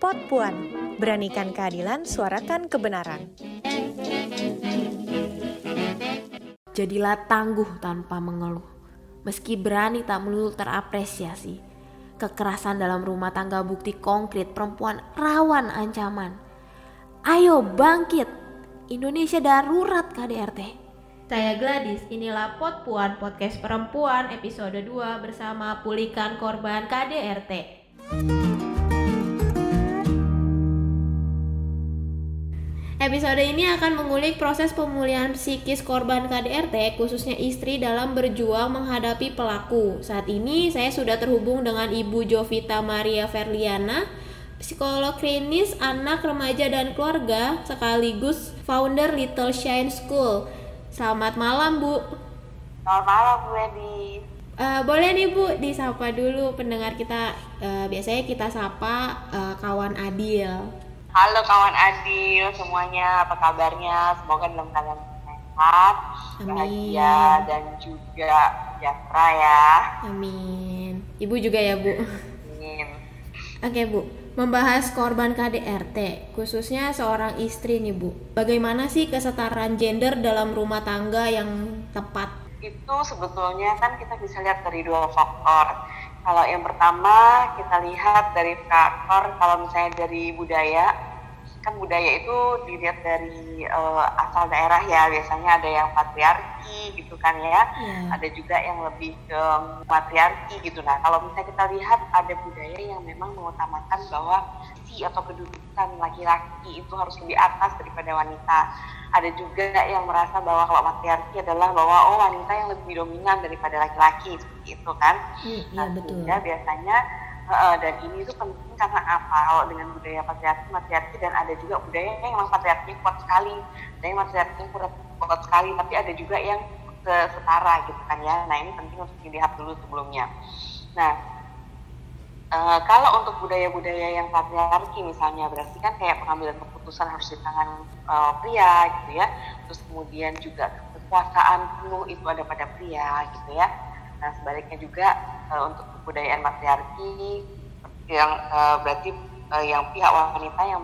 Pot Puan, beranikan keadilan, suarakan kebenaran. Jadilah tangguh tanpa mengeluh, meski berani tak melulu terapresiasi. Kekerasan dalam rumah tangga bukti konkret perempuan rawan ancaman. Ayo bangkit, Indonesia darurat KDRT. Saya Gladys, inilah Pot Puan Podcast Perempuan episode 2 bersama Pulihkan Korban KDRT. Episode ini akan mengulik proses pemulihan psikis korban KDRT, khususnya istri dalam berjuang menghadapi pelaku. Saat ini saya sudah terhubung dengan Ibu Jovita Maria Verliana, psikolog klinis anak, remaja, dan keluarga, sekaligus founder Little Shine School. Selamat malam, Bu. Selamat malam, Bu Edi. Uh, boleh nih Bu disapa dulu pendengar kita. Uh, biasanya kita sapa uh, kawan Adil. Halo kawan Adil semuanya, apa kabarnya? Semoga dalam keadaan sehat, bahagia dan juga sejahtera ya. Amin. Ibu juga ya Bu. Amin. Oke Bu, membahas korban KDRT, khususnya seorang istri nih Bu. Bagaimana sih kesetaraan gender dalam rumah tangga yang tepat? Itu sebetulnya kan kita bisa lihat dari dua faktor kalau yang pertama kita lihat dari faktor kalau misalnya dari budaya, kan budaya itu dilihat dari uh, asal daerah ya. Biasanya ada yang patriarki gitu kan ya. Yeah. Ada juga yang lebih ke matriarki gitu. Nah, kalau misalnya kita lihat ada budaya yang memang mengutamakan bahwa si atau kedudukan laki-laki itu harus lebih atas daripada wanita ada juga yang merasa bahwa kalau matriarki adalah bahwa oh wanita yang lebih dominan daripada laki-laki seperti itu kan hmm, nah, ya, betul. biasanya dan ini itu penting karena apa? Kalau dengan budaya patriarki matriarki dan ada juga budaya yang memang patriarki kuat sekali ada yang matriarki kuat, kuat sekali tapi ada juga yang setara gitu kan ya. Nah ini penting untuk dilihat dulu sebelumnya. Nah Uh, kalau untuk budaya-budaya yang patriarki misalnya berarti kan kayak pengambilan keputusan harus di tangan uh, pria gitu ya. Terus kemudian juga kekuasaan penuh itu ada pada pria gitu ya nah sebaliknya juga uh, untuk kebudayaan matriarki yang uh, berarti uh, yang pihak wanita yang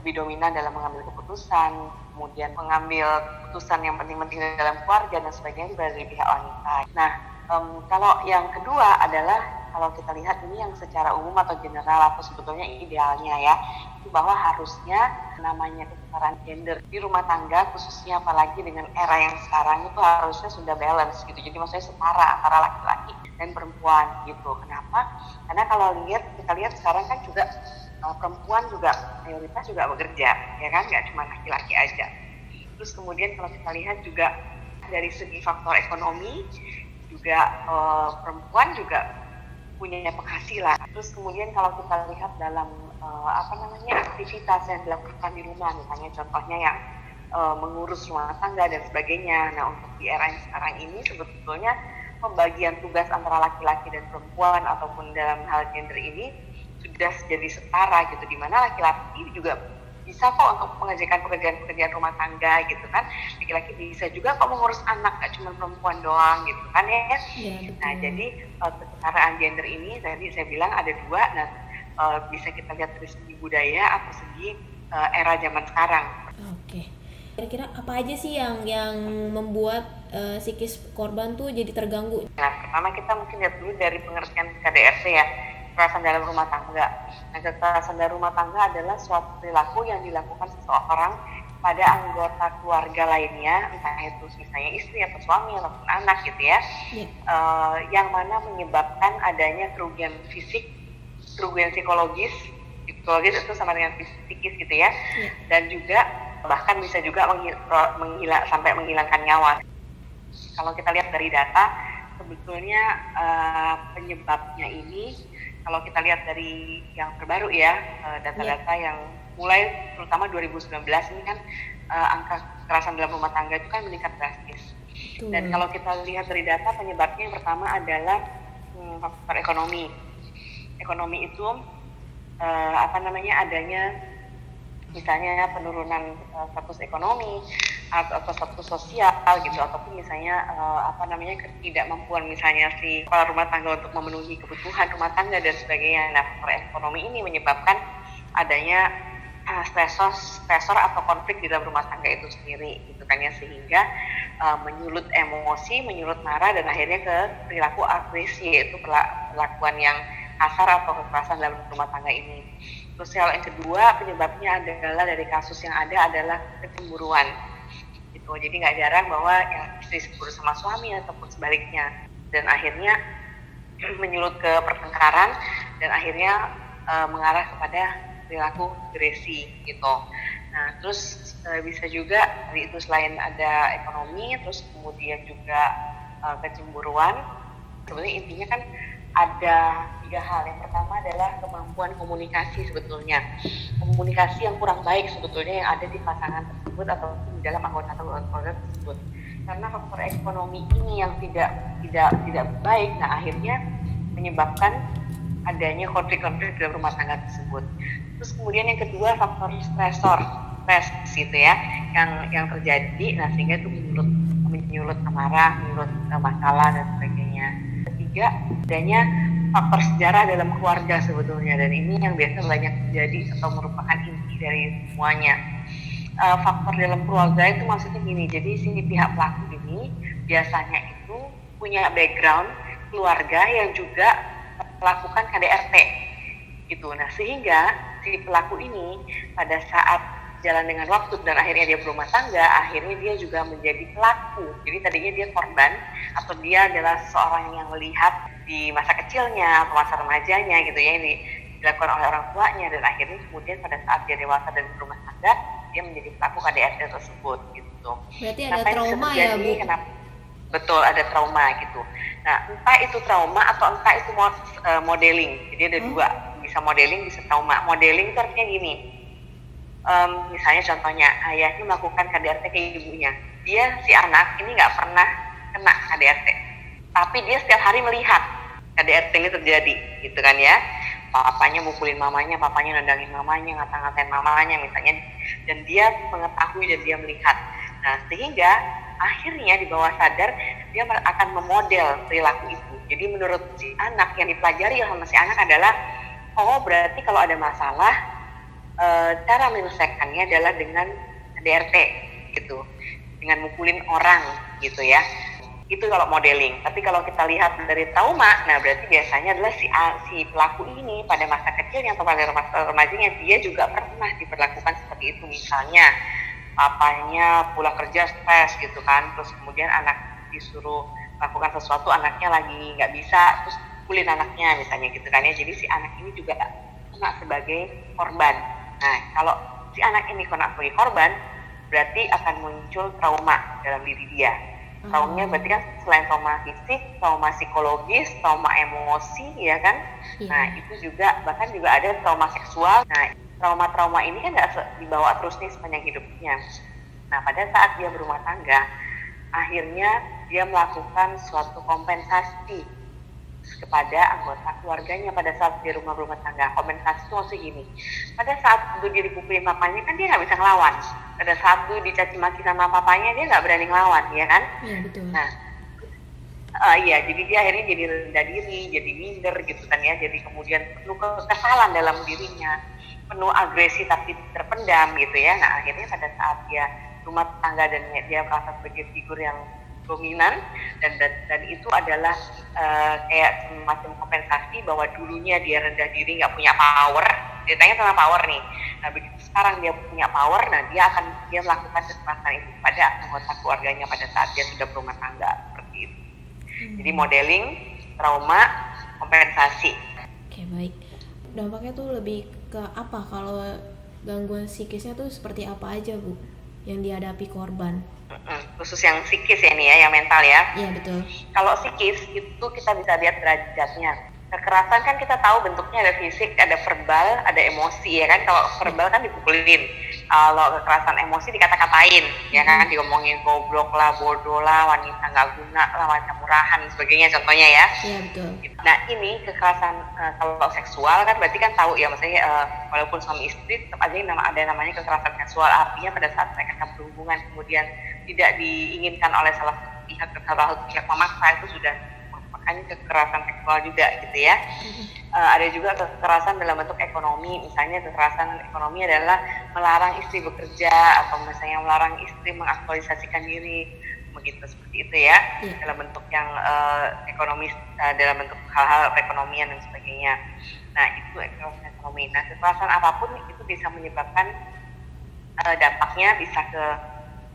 lebih dominan dalam mengambil keputusan kemudian mengambil keputusan yang penting-penting dalam keluarga dan sebagainya berada di pihak wanita. Nah um, kalau yang kedua adalah kalau kita lihat ini yang secara umum atau general atau sebetulnya idealnya ya itu bahwa harusnya namanya kesetaraan gender di rumah tangga khususnya apalagi dengan era yang sekarang itu harusnya sudah balance gitu. Jadi maksudnya setara antara laki-laki dan perempuan gitu. Kenapa? Karena kalau lihat kita lihat sekarang kan juga uh, perempuan juga mayoritas juga bekerja ya kan? Nggak cuma laki-laki aja. Terus kemudian kalau kita lihat juga dari segi faktor ekonomi juga uh, perempuan juga punya penghasilan. Terus kemudian kalau kita lihat dalam uh, apa namanya aktivitas yang dilakukan di rumah, misalnya contohnya yang uh, mengurus rumah tangga dan sebagainya. Nah untuk di era yang sekarang ini sebetulnya pembagian tugas antara laki-laki dan perempuan ataupun dalam hal gender ini sudah jadi setara gitu, di mana laki-laki juga bisa kok untuk mengerjakan pekerjaan-pekerjaan rumah tangga gitu kan. Laki-laki bisa juga kok mengurus anak gak cuma perempuan doang gitu kan ya, ya nah jadi uh, kesetaraan gender ini tadi saya bilang ada dua. Nah uh, bisa kita lihat dari segi budaya atau segi uh, era zaman sekarang. Oke. Okay. kira-kira apa aja sih yang yang membuat uh, psikis korban tuh jadi terganggu? Nah pertama kita mungkin lihat dulu dari pengertian KDRT ya kekerasan dalam rumah tangga. Nah, kekerasan dalam rumah tangga adalah suatu perilaku yang dilakukan seseorang pada anggota keluarga lainnya, entah itu misalnya istri atau suami ataupun anak gitu ya, yeah. uh, yang mana menyebabkan adanya kerugian fisik, kerugian psikologis, psikologis itu sama dengan psikis gitu ya, yeah. dan juga bahkan bisa juga menghil menghila, sampai menghilangkan nyawa. Kalau kita lihat dari data, sebetulnya uh, penyebabnya ini kalau kita lihat dari yang terbaru ya eh, data-data yeah. yang mulai terutama 2019 ini kan uh, angka kekerasan dalam rumah tangga itu kan meningkat drastis. Hmm. Dan kalau kita lihat dari data penyebabnya yang pertama adalah hmm, faktor ekonomi. Ekonomi itu uh, apa namanya adanya misalnya penurunan uh, status ekonomi, atau, atau status sosial gitu ataupun misalnya uh, apa namanya ketidakmampuan misalnya si kepala rumah tangga untuk memenuhi kebutuhan rumah tangga dan sebagainya. Nah, faktor ekonomi ini menyebabkan adanya uh, stresor stresor atau konflik di dalam rumah tangga itu sendiri gitu kan ya sehingga uh, menyulut emosi, menyulut marah dan akhirnya ke perilaku agresi yaitu perlakuan yang kasar atau kekerasan dalam rumah tangga ini. Terus yang kedua penyebabnya adalah dari kasus yang ada adalah kecemburuan gitu. Jadi nggak jarang bahwa ya, istri cemburu sama suami ataupun sebaliknya dan akhirnya menyulut ke pertengkaran dan akhirnya uh, mengarah kepada perilaku agresi gitu. Nah, terus e, bisa juga dari itu selain ada ekonomi, terus kemudian juga e, kecemburuan. Sebenarnya intinya kan ada tiga hal. Yang pertama adalah kemampuan komunikasi sebetulnya. Komunikasi yang kurang baik sebetulnya yang ada di pasangan atau di dalam anggota keluarga tersebut. Karena faktor ekonomi ini yang tidak tidak tidak baik, nah akhirnya menyebabkan adanya konflik-konflik dalam rumah tangga tersebut. Terus kemudian yang kedua faktor stresor, stres gitu ya, yang yang terjadi, nah sehingga itu menyulut menyulut amarah, menyulut masalah dan sebagainya. Ketiga, adanya faktor sejarah dalam keluarga sebetulnya dan ini yang biasa banyak terjadi atau merupakan inti dari semuanya. Uh, faktor dalam keluarga itu maksudnya gini, jadi si pihak pelaku ini biasanya itu punya background keluarga yang juga melakukan KDRT gitu. Nah sehingga si pelaku ini pada saat jalan dengan waktu dan akhirnya dia berumah tangga, akhirnya dia juga menjadi pelaku. Jadi tadinya dia korban atau dia adalah seorang yang melihat di masa kecilnya atau masa remajanya gitu ya ini dilakukan oleh orang tuanya dan akhirnya kemudian pada saat dia dewasa dan berumah tangga dia menjadi pelaku KDRT tersebut gitu. Berarti ada kenapa trauma ya bu? Kenapa, betul ada trauma gitu. Nah entah itu trauma atau entah itu eh, modeling. Jadi ada hmm? dua bisa modeling bisa trauma. Modeling itu artinya gini. Um, misalnya contohnya ayahnya melakukan KDRT ke ibunya. Dia si anak ini nggak pernah kena KDRT, tapi dia setiap hari melihat KDRT ini terjadi, gitu kan ya. Papanya mukulin mamanya, papanya nendangin mamanya, ngata-ngatain mamanya misalnya, dan dia mengetahui dan dia melihat. Nah sehingga akhirnya di bawah sadar dia akan memodel perilaku itu. Jadi menurut si anak yang dipelajari sama si anak adalah oh berarti kalau ada masalah e, cara menyelesaikannya adalah dengan DRT gitu dengan mukulin orang gitu ya itu kalau modeling. Tapi kalau kita lihat dari trauma nah berarti biasanya adalah si si pelaku ini pada masa kecilnya atau pada masa remajanya dia juga pernah diperlakukan seperti itu. Misalnya papanya pulang kerja stres gitu kan terus kemudian anak disuruh lakukan sesuatu anaknya lagi nggak bisa terus kulin anaknya misalnya gitu kan ya. Jadi si anak ini juga kena sebagai korban. Nah kalau si anak ini kena sebagai korban berarti akan muncul trauma dalam diri dia traumanya berarti kan selain trauma fisik trauma psikologis trauma emosi ya kan? Yeah. nah itu juga bahkan juga ada trauma seksual. Nah trauma-trauma ini kan nggak dibawa terus nih sepanjang hidupnya. Nah pada saat dia berumah tangga akhirnya dia melakukan suatu kompensasi kepada anggota keluarganya pada saat di rumah rumah tangga. Kompensasi itu maksudnya gini pada saat dia dipukulin papanya kan dia nggak bisa ngelawan. Pada saat itu dicaci maki sama papanya dia nggak berani ngelawan ya kan? Iya betul. Nah uh, iya jadi dia akhirnya jadi rendah diri jadi minder gitu kan ya. Jadi kemudian penuh kekesalan dalam dirinya. Penuh agresi tapi terpendam gitu ya. Nah akhirnya pada saat dia rumah tangga dan dia merasa sebagai figur yang dominan dan dan, dan itu adalah uh, kayak semacam kompensasi bahwa dulunya dia rendah diri nggak punya power. Ceritanya tentang power nih nah begitu sekarang dia punya power nah dia akan dia melakukan kekerasan itu pada anggota keluarganya pada saat dia sudah berumah tangga. Seperti itu. Hmm. jadi modeling trauma kompensasi. Oke baik. Dampaknya tuh lebih ke apa? Kalau gangguan psikisnya tuh seperti apa aja bu? Yang dihadapi korban khusus yang psikis ya nih ya, yang mental ya. Iya betul. Kalau psikis itu kita bisa lihat derajatnya. Kekerasan kan kita tahu bentuknya ada fisik, ada verbal, ada emosi ya kan. Kalau verbal kan dipukulin, kalau kekerasan emosi dikata-katain ya kan? Diomongin goblok lah bodoh lah wanita nggak guna lah wanita murahan sebagainya contohnya ya. Iya betul. Nah ini kekerasan uh, kalau seksual kan berarti kan tahu ya. Maksudnya uh, walaupun suami istri tetap aja nama, ada namanya kekerasan seksual. Artinya pada saat mereka berhubungan kemudian tidak diinginkan oleh salah satu pihak salah satu pihak memaksa itu sudah makanya kekerasan seksual juga gitu ya. Uh, ada juga kekerasan dalam bentuk ekonomi misalnya kekerasan ekonomi adalah melarang istri bekerja atau misalnya melarang istri mengaktualisasikan diri begitu seperti itu ya. Yeah. dalam bentuk yang uh, ekonomis uh, dalam bentuk hal-hal perekonomian dan sebagainya. Nah itu kekerasan ekonomi. Nah kekerasan apa pun itu bisa menyebabkan uh, dampaknya bisa ke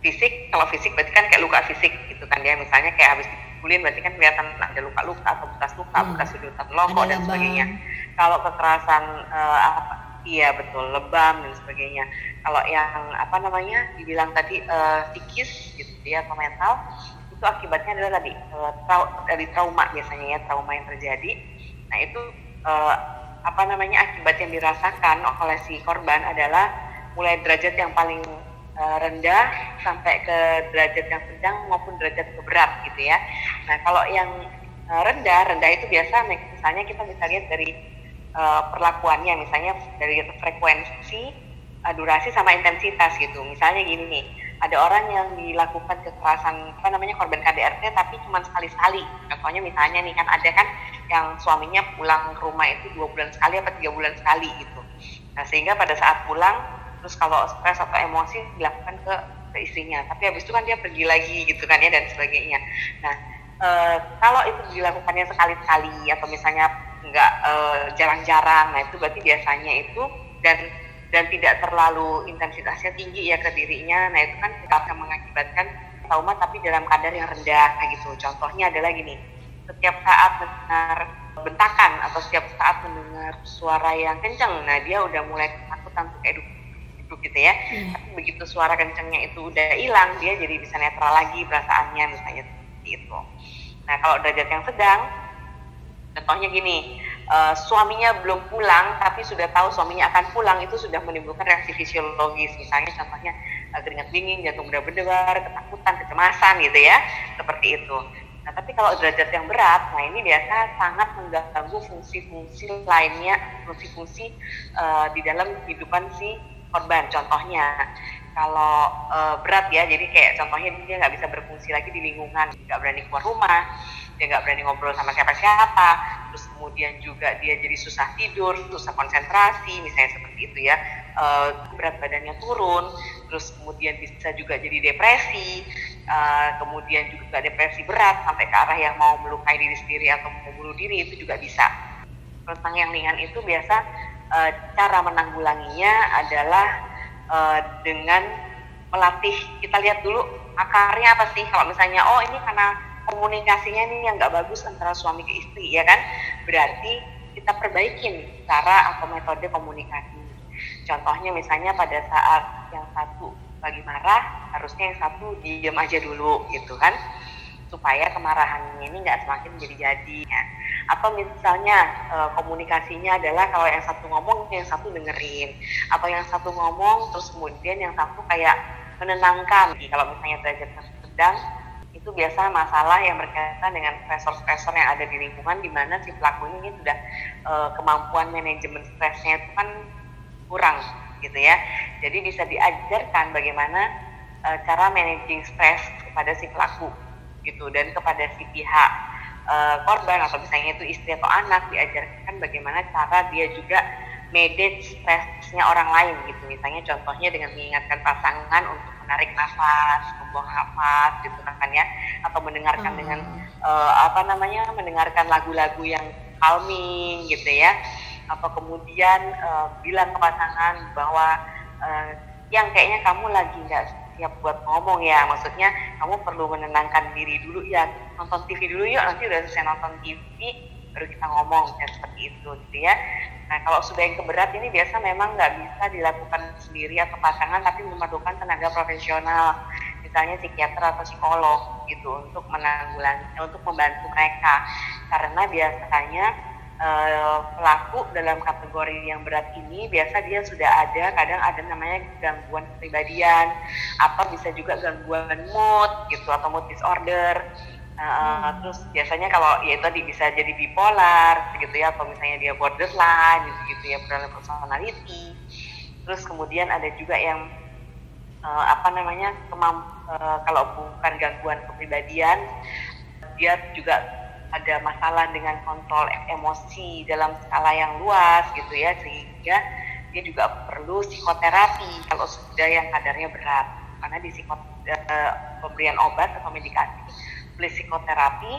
fisik. Kalau fisik berarti kan kayak luka fisik gitu kan ya. Misalnya kayak habis dipukulin berarti kan kelihatan ada luka-luka atau bekas luka hmm. bekas sudutan loko dan sebagainya kalau kekerasan uh, apa iya betul lebam dan sebagainya kalau yang apa namanya dibilang tadi uh, psikis gitu ya atau mental itu akibatnya adalah tadi uh, trau dari trauma biasanya ya trauma yang terjadi nah itu uh, apa namanya akibat yang dirasakan oleh si korban adalah mulai derajat yang paling rendah sampai ke derajat yang sedang maupun derajat keberat gitu ya. Nah kalau yang uh, rendah rendah itu biasa misalnya kita bisa lihat dari uh, perlakuannya misalnya dari frekuensi, uh, durasi sama intensitas gitu. Misalnya gini nih, ada orang yang dilakukan kekerasan apa namanya korban KDRT tapi cuma sekali-sekali. Contohnya misalnya nih kan ada kan yang suaminya pulang ke rumah itu dua bulan sekali atau tiga bulan sekali gitu. Nah sehingga pada saat pulang terus kalau stres atau emosi dilakukan ke, ke istrinya tapi habis itu kan dia pergi lagi gitu kan ya dan sebagainya nah e, kalau itu dilakukannya sekali-sekali atau misalnya nggak e, jarang-jarang nah itu berarti biasanya itu dan dan tidak terlalu intensitasnya tinggi ya ke dirinya nah itu kan akan mengakibatkan trauma tapi dalam kadar yang rendah nah gitu contohnya adalah gini setiap saat mendengar bentakan atau setiap saat mendengar suara yang kencang nah dia udah mulai ketakutan untuk edukasi gitu ya. Hmm. Tapi begitu suara kencengnya itu udah hilang, dia jadi bisa netral lagi perasaannya misalnya seperti itu. Nah kalau derajat yang sedang, contohnya gini, uh, suaminya belum pulang tapi sudah tahu suaminya akan pulang itu sudah menimbulkan reaksi fisiologis, misalnya contohnya uh, keringat dingin, jantung berdebar, ketakutan, kecemasan gitu ya, seperti itu. Nah, tapi kalau derajat yang berat, nah ini biasa sangat mengganggu fungsi-fungsi lainnya, fungsi-fungsi uh, di dalam kehidupan si korban contohnya kalau e, berat ya jadi kayak contohnya dia nggak bisa berfungsi lagi di lingkungan. Nggak berani keluar rumah dia nggak berani ngobrol sama siapa-siapa. Terus kemudian juga dia jadi susah tidur susah konsentrasi misalnya seperti itu ya. E, berat badannya turun terus kemudian bisa juga jadi depresi. E, kemudian juga depresi berat sampai ke arah yang mau melukai diri sendiri atau mau bunuh diri itu juga bisa. Tentang yang ringan itu biasa uh, cara menanggulanginya adalah uh, dengan melatih kita lihat dulu akarnya apa sih. Kalau misalnya oh ini karena komunikasinya ini yang nggak bagus antara suami ke istri ya kan? Berarti kita perbaikin cara atau metode komunikasi. Contohnya misalnya pada saat yang satu lagi marah harusnya yang satu diem aja dulu gitu kan? Supaya kemarahannya ini nggak semakin jadi-jadi ya. Atau misalnya e, komunikasinya adalah kalau yang satu ngomong yang satu dengerin. Atau yang satu ngomong terus kemudian yang satu kayak menenangkan. Kalau misalnya derajat sedang itu biasa masalah yang berkaitan dengan stresor-stresor yang ada di lingkungan di mana si pelaku ini sudah e, kemampuan manajemen stresnya itu kan kurang gitu ya. Jadi bisa diajarkan bagaimana e, cara managing stres kepada si pelaku gitu. Dan kepada si pihak uh, korban atau misalnya itu istri atau anak diajarkan bagaimana cara dia juga manage stresnya orang lain gitu. Misalnya contohnya dengan mengingatkan pasangan untuk menarik nafas membuang nafas gitu kan ya. Atau mendengarkan hmm. dengan uh, apa namanya mendengarkan lagu-lagu yang calming gitu ya. Atau kemudian uh, bilang ke pasangan bahwa uh, yang kayaknya kamu lagi nggak siap buat ngomong ya. Maksudnya kamu perlu menenangkan diri dulu ya. Nonton TV dulu yuk nanti udah selesai nonton TV baru kita ngomong ya seperti itu gitu ya. Nah kalau sudah yang keberat ini biasa memang nggak bisa dilakukan sendiri atau pasangan tapi memerlukan tenaga profesional misalnya psikiater atau psikolog gitu untuk menanggulangi untuk membantu mereka. Karena biasanya uh, pelaku dalam kategori yang berat ini biasa dia sudah ada kadang ada namanya gangguan kepribadian apa bisa juga gangguan mood gitu atau mood disorder Uh, hmm. terus biasanya kalau ya tadi bisa jadi bipolar gitu ya atau misalnya dia borderline gitu, gitu ya borderline personality terus kemudian ada juga yang uh, apa namanya kemam uh, kalau bukan gangguan kepribadian dia juga ada masalah dengan kontrol emosi dalam skala yang luas gitu ya sehingga dia juga perlu psikoterapi kalau sudah yang kadarnya berat karena di psikot uh, pemberian obat atau medikasi psikoterapi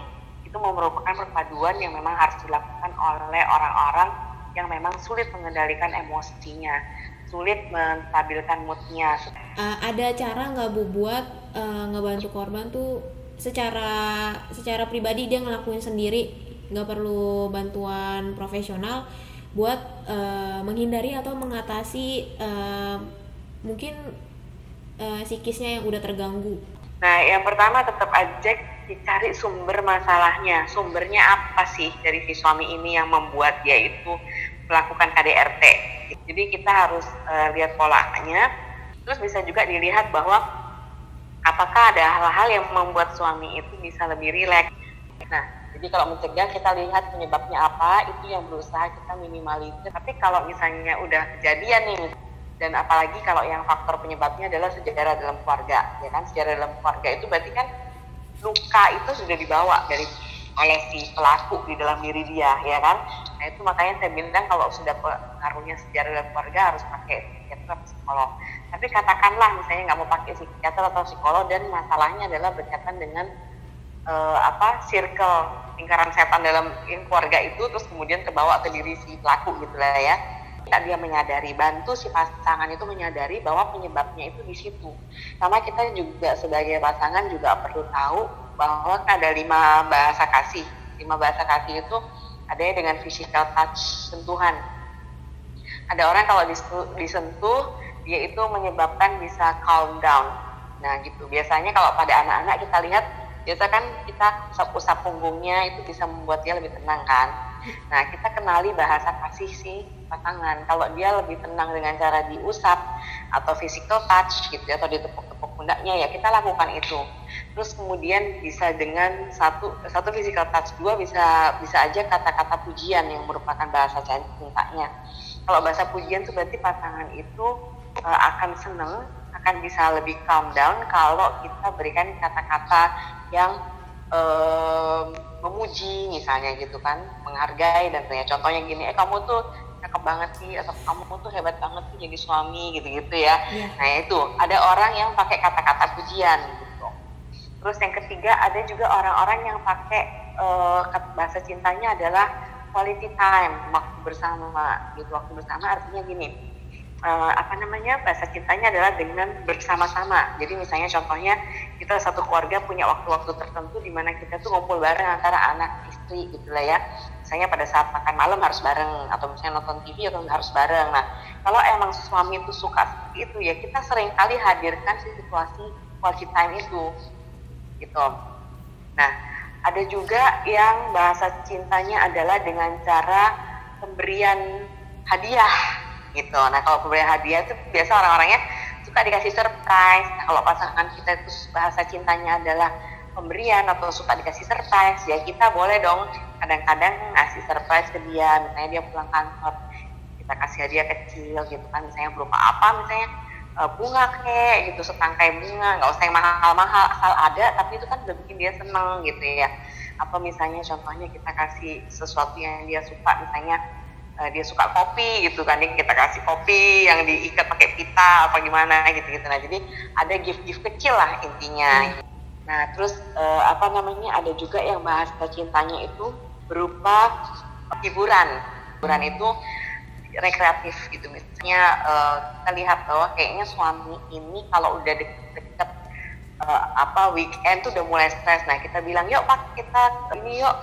itu merupakan perpaduan yang memang harus dilakukan oleh orang-orang yang memang sulit mengendalikan emosinya, sulit menstabilkan moodnya. Uh, ada cara nggak bu buat uh, ngebantu korban tuh secara secara pribadi dia ngelakuin sendiri, nggak perlu bantuan profesional buat uh, menghindari atau mengatasi uh, mungkin uh, psikisnya yang udah terganggu. Nah, yang pertama tetap aja dicari sumber masalahnya. Sumbernya apa sih dari si suami ini yang membuat dia itu melakukan KDRT. Jadi kita harus uh, lihat polanya. Terus bisa juga dilihat bahwa apakah ada hal-hal yang membuat suami itu bisa lebih rileks. Nah, jadi kalau mencegah kita lihat penyebabnya apa, itu yang berusaha kita minimalisir. Tapi kalau misalnya udah kejadian nih, dan apalagi kalau yang faktor penyebabnya adalah sejarah dalam keluarga, ya kan? Sejarah dalam keluarga itu berarti kan luka itu sudah dibawa dari oleh si pelaku di dalam diri dia ya kan nah itu makanya saya bilang kalau sudah pengaruhnya sejarah dalam keluarga harus pakai psikiater atau psikolog. Tapi katakanlah misalnya nggak mau pakai psikiater atau psikolog dan masalahnya adalah berkaitan dengan uh, apa circle lingkaran setan dalam keluarga itu terus kemudian terbawa ke diri si pelaku gitu lah ya. Kita dia menyadari bantu si pasangan itu menyadari bahwa penyebabnya itu di situ. Sama kita juga sebagai pasangan juga perlu tahu bahwa ada lima bahasa kasih. Lima bahasa kasih itu ada dengan physical touch sentuhan. Ada orang kalau disentuh dia itu menyebabkan bisa calm down. Nah gitu. Biasanya kalau pada anak-anak kita lihat biasa kan kita usap-usap punggungnya itu bisa membuat dia lebih tenang kan. Nah kita kenali bahasa kasih si pasangan kalau dia lebih tenang dengan cara diusap atau physical touch gitu atau ditepuk-tepuk pundaknya ya kita lakukan itu. Terus kemudian bisa dengan satu satu physical touch dua bisa bisa aja kata-kata pujian yang merupakan bahasa cintanya kalau bahasa pujian itu berarti pasangan itu uh, akan senang akan bisa lebih calm down kalau kita berikan kata-kata yang um, memuji misalnya gitu kan menghargai dan sebagainya contohnya gini eh kamu tuh cakep banget sih atau kamu tuh hebat banget sih jadi suami gitu-gitu ya yeah. nah itu ada orang yang pakai kata-kata pujian gitu terus yang ketiga ada juga orang-orang yang pakai uh, bahasa cintanya adalah quality time waktu bersama gitu waktu bersama artinya gini uh, apa namanya bahasa cintanya adalah dengan bersama-sama. Jadi misalnya contohnya kita satu keluarga punya waktu-waktu tertentu di mana kita tuh ngumpul bareng antara anak istri gitu lah ya. Misalnya pada saat makan malam harus bareng atau misalnya nonton TV atau harus bareng. Nah kalau emang suami itu suka seperti itu ya kita sering kali hadirkan situasi quality time itu gitu. Nah ada juga yang bahasa cintanya adalah dengan cara pemberian hadiah gitu. Nah kalau pemberian hadiah itu biasa orang-orangnya suka dikasih surprise. Nah, kalau pasangan kita itu bahasa cintanya adalah pemberian atau suka dikasih surprise, ya kita boleh dong kadang-kadang ngasih surprise ke dia. Misalnya dia pulang kantor, kita kasih hadiah kecil gitu kan, misalnya berupa apa, misalnya uh, bunga kek gitu, setangkai bunga, nggak usah yang mahal-mahal, asal ada, tapi itu kan udah bikin dia seneng gitu ya. Atau misalnya contohnya kita kasih sesuatu yang dia suka, misalnya uh, dia suka kopi gitu kan kita kasih kopi yang diikat pakai pita apa gimana gitu gitu nah jadi ada gift gift kecil lah intinya hmm. Nah terus uh, apa namanya ada juga yang bahasa cintanya itu berupa hiburan. Hiburan itu rekreatif gitu. Misalnya uh, kita lihat bahwa kayaknya suami ini kalau udah deket-deket uh, apa weekend tuh udah mulai stres. Nah kita bilang yuk pak kita ini yuk.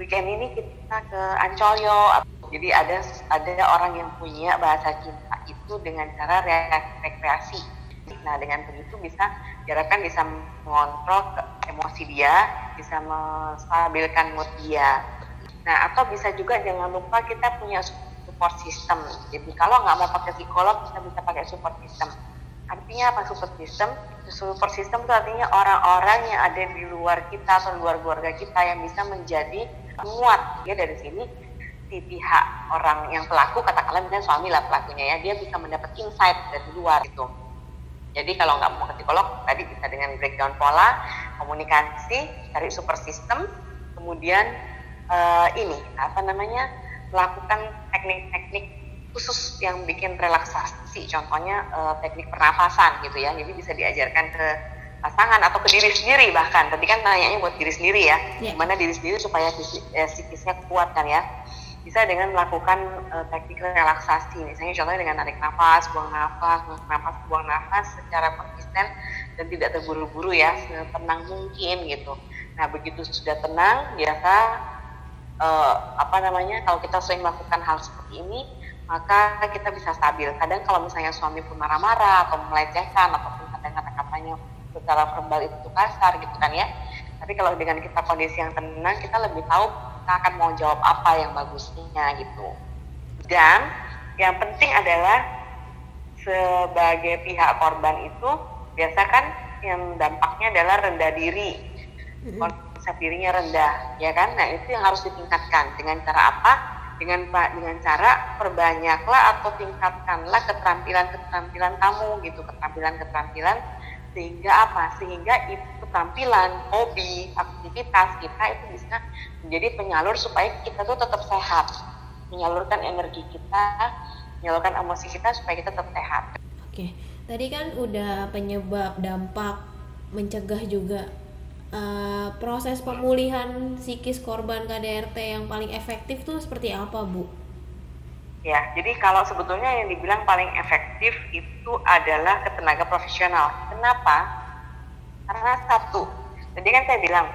Weekend ini kita ke Ancol yuk. Jadi ada ada orang yang punya bahasa cinta itu dengan cara rekreasi. Nah dengan begitu bisa diharapkan bisa mengontrol emosi dia, bisa menstabilkan mood dia. Nah, atau bisa juga jangan lupa kita punya support system. Jadi kalau nggak mau pakai psikolog, kita bisa pakai support system. Artinya apa support system? Support system itu artinya orang-orang yang ada di luar kita atau luar keluarga kita yang bisa menjadi penguat. Ya dari sini si pihak orang yang pelaku katakanlah misalnya suami lah pelakunya ya dia bisa mendapat insight dari luar itu jadi kalau nggak mau ke psikolog tadi bisa dengan breakdown pola komunikasi cari super system kemudian uh, ini apa namanya melakukan teknik-teknik khusus yang bikin relaksasi. Contohnya uh, teknik pernafasan gitu ya. Jadi bisa diajarkan ke pasangan atau ke diri sendiri bahkan. Tadi kan nanyanya buat diri sendiri ya. Yeah. gimana diri sendiri supaya eh, psikisnya kuat kan ya bisa dengan melakukan uh, teknik relaksasi. Misalnya contohnya dengan tarik nafas buang nafas buang nafas buang nafas secara konsisten dan tidak terburu-buru ya tenang mungkin gitu. Nah begitu sudah tenang biasa uh, apa namanya kalau kita sering melakukan hal seperti ini maka kita bisa stabil. Kadang kalau misalnya suami pun marah-marah atau melecehkan ataupun kadang kata-katanya secara verbal itu kasar gitu kan ya. Tapi kalau dengan kita kondisi yang tenang kita lebih tahu kita akan mau jawab apa yang bagusnya gitu. Dan yang penting adalah sebagai pihak korban itu biasa kan yang dampaknya adalah rendah diri. Konsep dirinya rendah ya kan? Nah itu yang harus ditingkatkan. Dengan cara apa? Dengan dengan cara perbanyaklah atau tingkatkanlah keterampilan keterampilan kamu gitu. Keterampilan keterampilan sehingga apa? Sehingga itu keterampilan hobi aktivitas kita itu bisa menjadi penyalur supaya kita tuh tetap sehat. Menyalurkan energi kita menyalurkan emosi kita supaya kita tetap sehat. Oke tadi kan udah penyebab dampak mencegah juga uh, proses pemulihan psikis korban KDRT yang paling efektif tuh seperti apa bu Ya, jadi kalau sebetulnya yang dibilang paling efektif itu adalah ke tenaga profesional. Kenapa? Karena satu, tadi kan saya bilang,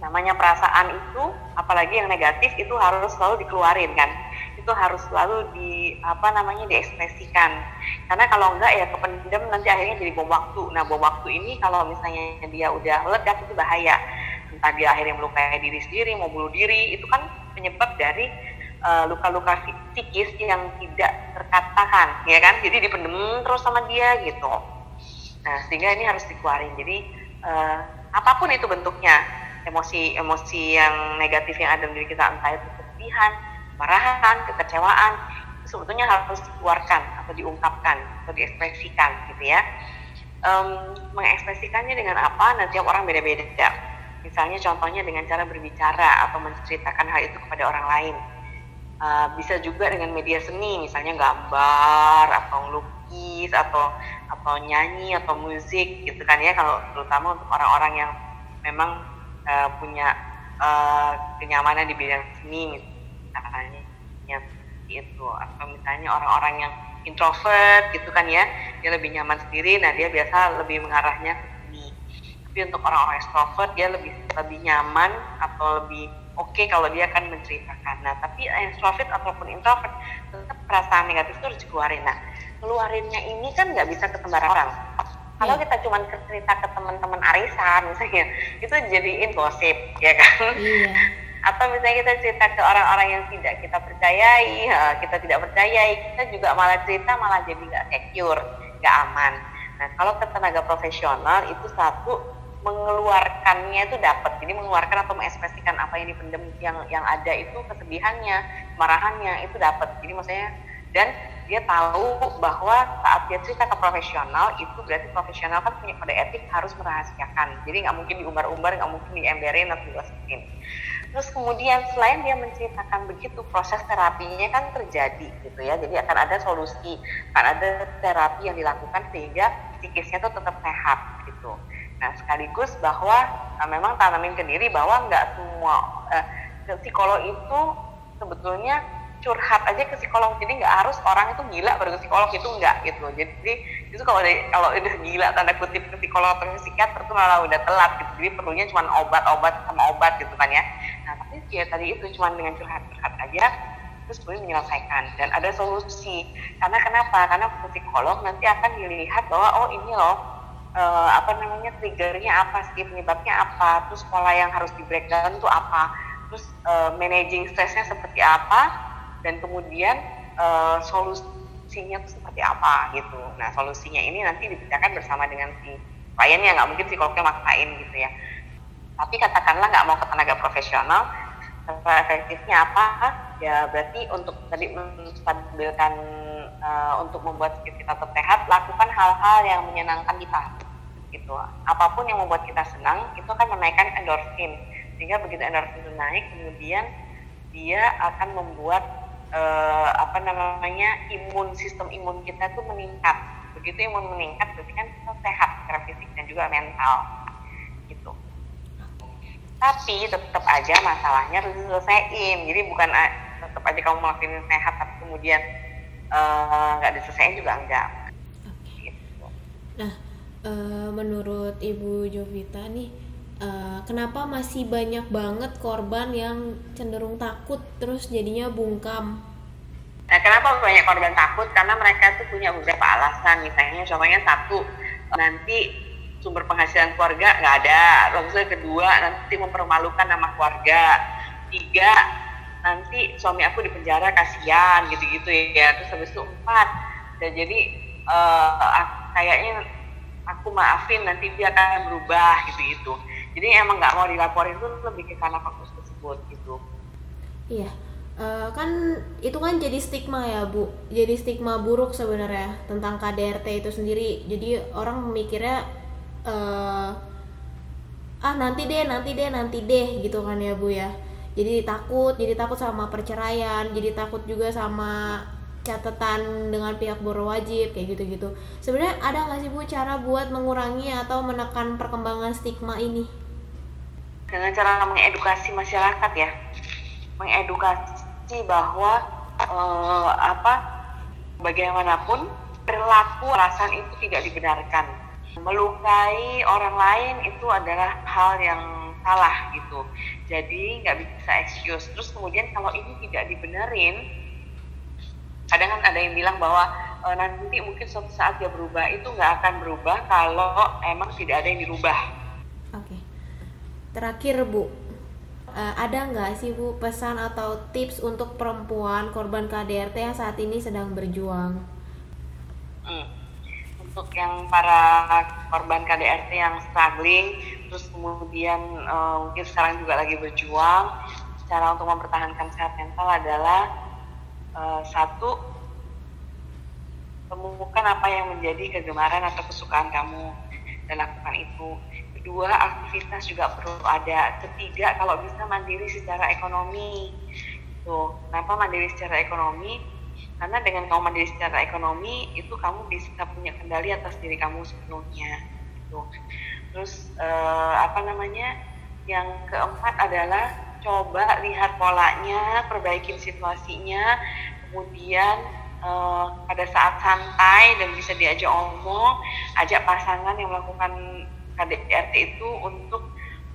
namanya perasaan itu, apalagi yang negatif itu harus selalu dikeluarin kan. Itu harus selalu di apa namanya diekspresikan. Karena kalau enggak ya kependam nanti akhirnya jadi bom waktu. Nah, bom waktu ini kalau misalnya dia udah meledak itu bahaya. Entah dia akhirnya melukai diri sendiri, mau bunuh diri, itu kan penyebab dari luka-luka uh, psikis yang tidak terkatakan ya kan? Jadi dipendem terus sama dia gitu. Nah sehingga ini harus dikeluarin. Jadi uh, apa pun itu bentuknya emosi emosi yang negatif yang ada di diri kita entah itu kesedihan marahan kekecewaan itu sebetulnya harus dikeluarkan atau diungkapkan atau diekspresikan gitu ya. Um, mengekspresikannya dengan apa? Nanti orang beda-beda. Misalnya contohnya dengan cara berbicara atau menceritakan hal itu kepada orang lain Uh, bisa juga dengan media seni, misalnya gambar atau lukis atau atau nyanyi atau musik gitu kan ya. Kalau terutama untuk orang-orang yang memang uh, punya uh, kenyamanan di bidang seni misalnya ya itu. Atau misalnya orang-orang yang introvert gitu kan ya. Dia lebih nyaman sendiri nah dia biasa lebih mengarahnya ke seni. Tapi untuk orang-orang extrovert dia lebih lebih nyaman atau lebih oke okay kalau dia akan menceritakan. Nah, tapi extrovert ataupun introvert tetap perasaan negatif itu harus dikeluarin. Nah, keluarinnya ini kan nggak bisa ke sembarang orang. Kalau iya. kita cuma cerita ke teman-teman arisan misalnya, itu jadiin gosip, ya kan? Iya. Atau misalnya kita cerita ke orang-orang yang tidak kita percayai, kita tidak percayai, kita juga malah cerita malah jadi nggak secure, nggak aman. Nah, kalau ke tenaga profesional itu satu mengeluarkannya itu dapat. Jadi mengeluarkan atau mengekspresikan apa yang dipendam yang yang ada itu kesedihannya marahannya itu dapat. Jadi maksudnya dan dia tahu bahwa saat dia cerita ke profesional itu berarti profesional kan punya kode etik harus merahasiakan. Jadi nggak mungkin diumbar-umbar nggak mungkin diemberin atau digosipin terus kemudian selain dia menceritakan begitu proses terapinya kan terjadi gitu ya. Jadi akan ada solusi akan ada terapi yang dilakukan sehingga psikisnya tuh tetap sehat gitu Nah, sekaligus bahwa uh, memang tanamin ke diri bahwa nggak semua uh, psikolog itu sebetulnya curhat aja ke psikolog. Jadi nggak harus orang itu gila baru ke psikolog itu enggak gitu. Jadi itu kalau kalau udah gila tanda kutip ke psikolog atau ke psikiater itu malah udah telat gitu. Jadi perlunya cuma obat-obat sama obat gitu kan ya. Nah tapi ya tadi itu cuma dengan curhat-curhat aja terus boleh menyelesaikan. Dan ada solusi. Karena kenapa? Karena psikolog nanti akan dilihat bahwa oh ini loh uh, apa namanya triggernya apa sih penyebabnya apa terus pola yang harus di breakdown itu apa terus uh, managing stresnya seperti apa dan kemudian uh, solusinya itu seperti apa gitu. Nah solusinya ini nanti dibicarakan bersama dengan si kliennya nggak mungkin psikolognya maksain gitu ya. Tapi katakanlah nggak mau ke tenaga profesional efektifnya apa ya berarti untuk tadi menstabilkan uh, untuk membuat kita tetap sehat lakukan hal-hal yang menyenangkan kita gitu. Apa pun yang membuat kita senang itu akan menaikkan endorfin. Sehingga begitu endorfin itu naik kemudian dia akan membuat uh, apa namanya imun sistem imun kita tuh meningkat. Begitu imun meningkat berarti kan kita sehat secara fisik dan juga mental. Gitu. Tapi tetap aja masalahnya harus diselesaikan. Jadi bukan tetap aja kamu melakukan sehat tapi kemudian eh, nggak uh, diselesaikan juga enggak. Gitu. nah uh, menurut ibu Jovita nih uh, kenapa masih banyak banget korban yang cenderung takut terus jadinya bungkam Nah, kenapa banyak korban takut? Karena mereka tuh punya beberapa alasan. Misalnya, contohnya satu, nanti sumber penghasilan keluarga nggak ada lalu kedua nanti mempermalukan nama keluarga tiga nanti suami aku di penjara kasihan gitu-gitu ya terus habis itu empat dan jadi uh, kayaknya aku maafin nanti dia akan berubah gitu-gitu jadi emang nggak mau dilaporin itu lebih ke karena faktor tersebut gitu. Iya. Uh, kan itu kan jadi stigma ya bu. Jadi stigma buruk sebenarnya tentang KDRT itu sendiri. Jadi orang mikirnya uh, ah nanti deh nanti deh nanti deh gitu kan ya bu ya. Jadi takut jadi takut sama perceraian jadi takut juga sama catatan dengan pihak berwajib kayak gitu-gitu. Sebenarnya ada nggak sih bu cara buat mengurangi atau menekan perkembangan stigma ini? Dengan cara mengedukasi masyarakat ya. Mengedukasi bahwa uh, apa bagaimanapun perilaku alasan itu tidak dibenarkan. Melukai orang lain itu adalah hal yang salah gitu. Jadi nggak bisa excuse. Terus kemudian kalau ini tidak dibenerin kadang kan ada yang bilang bahwa e, nanti mungkin suatu saat dia berubah. Itu nggak akan berubah kalau emang tidak ada yang dirubah. Oke. Okay. terakhir bu. Uh, ada nggak sih bu pesan atau tips untuk perempuan korban KDRT yang saat ini sedang berjuang? Hmm. Untuk yang para korban KDRT yang struggling terus kemudian uh, mungkin sekarang juga lagi berjuang cara untuk mempertahankan sehat mental adalah uh, satu temukan apa yang menjadi kegemaran atau kesukaan kamu dan lakukan itu. Kedua aktivitas juga perlu ada. Ketiga kalau bisa mandiri secara ekonomi. Tuh kenapa mandiri secara ekonomi? Karena dengan kamu mandiri secara ekonomi itu kamu bisa punya kendali atas diri kamu sepenuhnya. Gitu. terus uh, apa namanya? Yang keempat adalah coba lihat polanya perbaikin situasinya. Kemudian uh, pada saat santai dan bisa diajak omong ajak pasangan yang melakukan KDRT itu untuk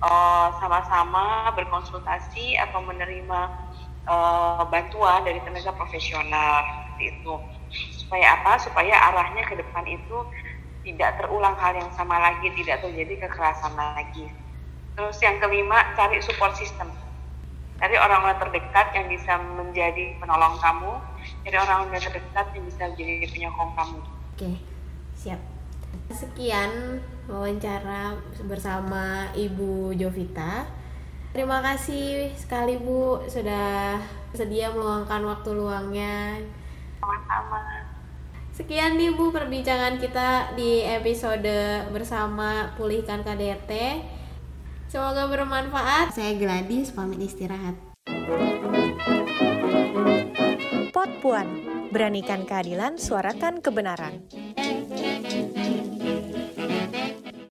eh, sama-sama uh, berkonsultasi atau menerima uh, bantuan dari tenaga profesional itu. Supaya apa? Supaya arahnya ke depan itu tidak terulang hal yang sama lagi tidak terjadi kekerasan lagi. Terus yang kelima cari support system cari orang-orang terdekat yang bisa menjadi penolong kamu cari orang-orang terdekat yang bisa menjadi penyokong kamu oke siap sekian wawancara bersama Ibu Jovita Terima kasih sekali Bu sudah sedia meluangkan waktu luangnya. Sama-sama. Sekian nih Bu perbincangan kita di episode bersama Pulihkan KDRT. Semoga bermanfaat. Saya Gladys pamit istirahat. Pot Puan, beranikan keadilan, suarakan kebenaran.